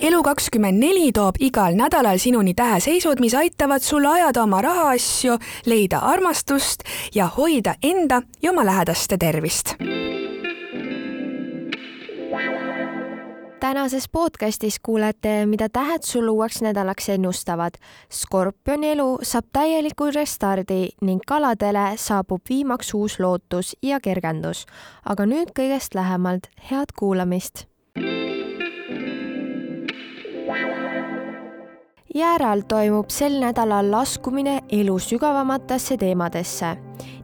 elu24 toob igal nädalal sinuni täheseisud, mis aitavad sul ajada oma rahaasju, leida armastust ja hoida enda ja oma lähedaste tervist. tänases podcastis kuulete, mida tähed sul uueks nädalaks ennustavad. skorpioni elu saab täieliku restardi ning kaladele saabub viimaks uus lootus ja kergendus. aga nüüd kõigest lähemalt, head kuulamist Jääral toimub sel nädalal laskumine elu sügavamatesse teemadesse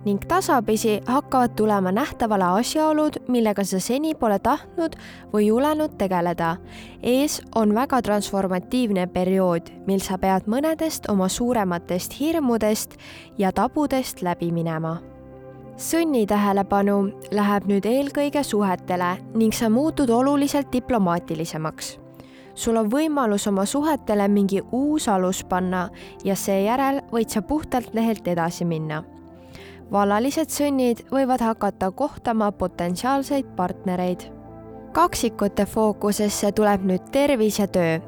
ning tasapisi hakkavad tulema nähtavale asjaolud, millega sa seni pole tahtnud või julenud tegeleda. ees on väga transformatiivne periood, mil sa pead mõnedest oma suurematest hirmudest ja tabudest läbi minema Sõnni tähelepanu läheb nüüd eelkõige suhetele ning sa muutud oluliselt diplomaatilisemaks sul on võimalus oma suhetele mingi uus alus panna ja seejärel võid sa puhtalt lehelt edasi minna. vallalised sõnnid võivad hakata kohtama potentsiaalseid partnereid. Kaksikute fookusesse tuleb nüüd tervis ja töö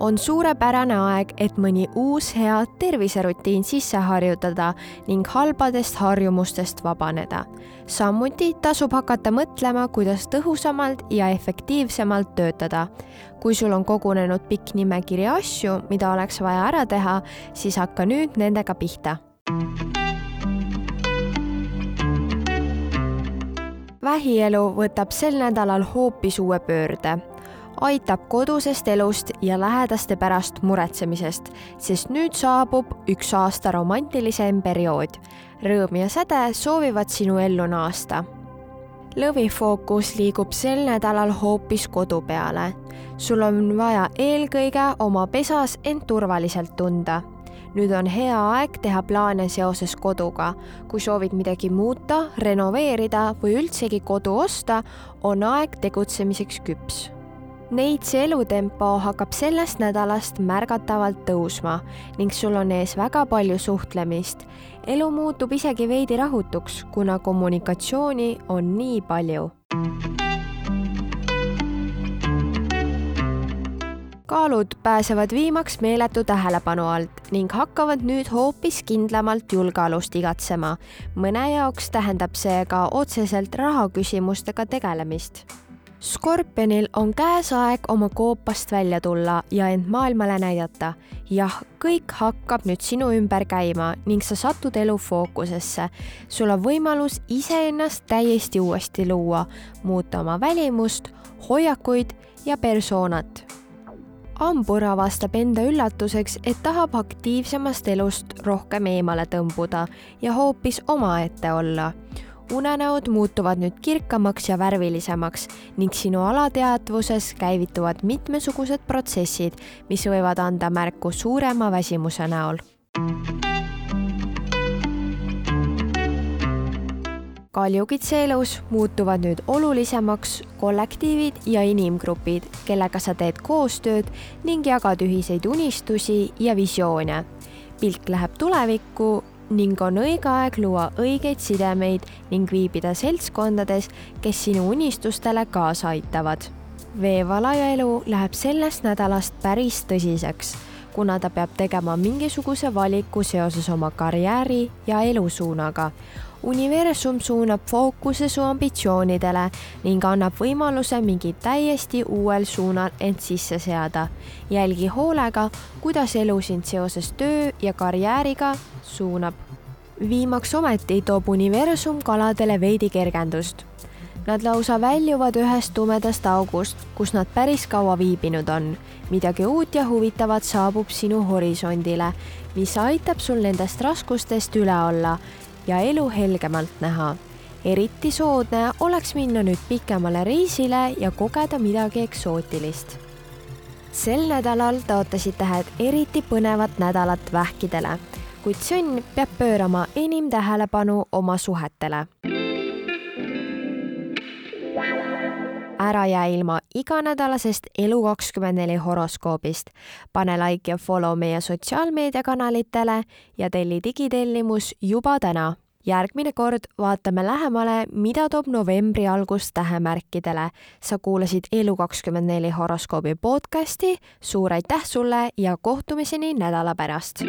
on suurepärane aeg, et mõni uus hea terviserutiin sisse harjutada ning halbadest harjumustest vabaneda. samuti tasub hakata mõtlema, kuidas tõhusamalt ja efektiivsemalt töötada. kui sul on kogunenud pikk nimekiri asju, mida oleks vaja ära teha, siis hakka nüüd nendega pihta vähielu võtab sel nädalal hoopis uue pöörde aitab kodusest elust ja lähedaste pärast muretsemisest, sest nüüd saabub üks aasta romantilisem periood. Rõõm ja säde soovivad sinu ellu naasta. Lõvi fookus liigub sel nädalal hoopis kodu peale. sul on vaja eelkõige oma pesas end turvaliselt tunda nüüd on hea aeg teha plaane seoses koduga. kui soovid midagi muuta, renoveerida või üldsegi kodu osta, on aeg tegutsemiseks küps Neitsi elutempo hakkab sellest nädalast märgatavalt tõusma ning sul on ees väga palju suhtlemist. elu muutub isegi veidi rahutuks, kuna kommunikatsiooni on nii palju. kaalud pääsevad viimaks meeletu tähelepanu alt ning hakkavad nüüd hoopis kindlamalt julgeolust igatsema. mõne jaoks tähendab see ka otseselt rahaküsimustega tegelemist skorpionil on käes aeg oma koopast välja tulla ja end maailmale näidata. jah, kõik hakkab nüüd sinu ümber käima ning sa satud elu fookusesse. sul on võimalus iseennast täiesti uuesti luua, muuta oma välimust, hoiakuid ja persoonat hambur avastab enda üllatuseks, et tahab aktiivsemast elust rohkem eemale tõmbuda ja hoopis omaette olla unenäod muutuvad nüüd kirkamaks ja värvilisemaks ning sinu alateadvuses käivituvad mitmesugused protsessid, mis võivad anda märku suurema väsimuse näol. kaljukitse elus muutuvad nüüd olulisemaks kollektiivid ja inimgrupid, kellega sa teed koostööd ning jagad ühiseid unistusi ja visioone. pilk läheb tulevikku ning on õige aeg luua õigeid sidemeid ning viibida seltskondades, kes sinu unistustele kaasa aitavad. veevalaja elu läheb sellest nädalast päris tõsiseks, kuna ta peab tegema mingisuguse valiku seoses oma karjääri ja elusuunaga universum suunab fookuse su ambitsioonidele ning annab võimaluse mingi täiesti uuel suunal end sisse seada. jälgi hoolega, kuidas elu sind seoses töö ja karjääriga suunab. viimaks ometi toob universum kaladele veidi kergendust. Nad lausa väljuvad ühest tumedast august, kus nad päris kaua viibinud on. midagi uut ja huvitavat saabub sinu horisondile, mis aitab sul nendest raskustest üle olla ja elu helgemalt näha. eriti soodne oleks minna nüüd pikemale reisile ja kogeda midagi eksootilist. sel nädalal taotlesid tähed eriti põnevat nädalat vähkidele, kuid sõnn peab pöörama enim tähelepanu oma suhetele ära jää ilma iganädalasest Elu24 horoskoobist. pane like ja follow meie sotsiaalmeediakanalitele ja telli digitellimus juba täna järgmine kord vaatame lähemale, mida toob novembri algus tähemärkidele. sa kuulasid Elu24 horoskoobi podcasti, suur aitäh sulle ja kohtumiseni nädala pärast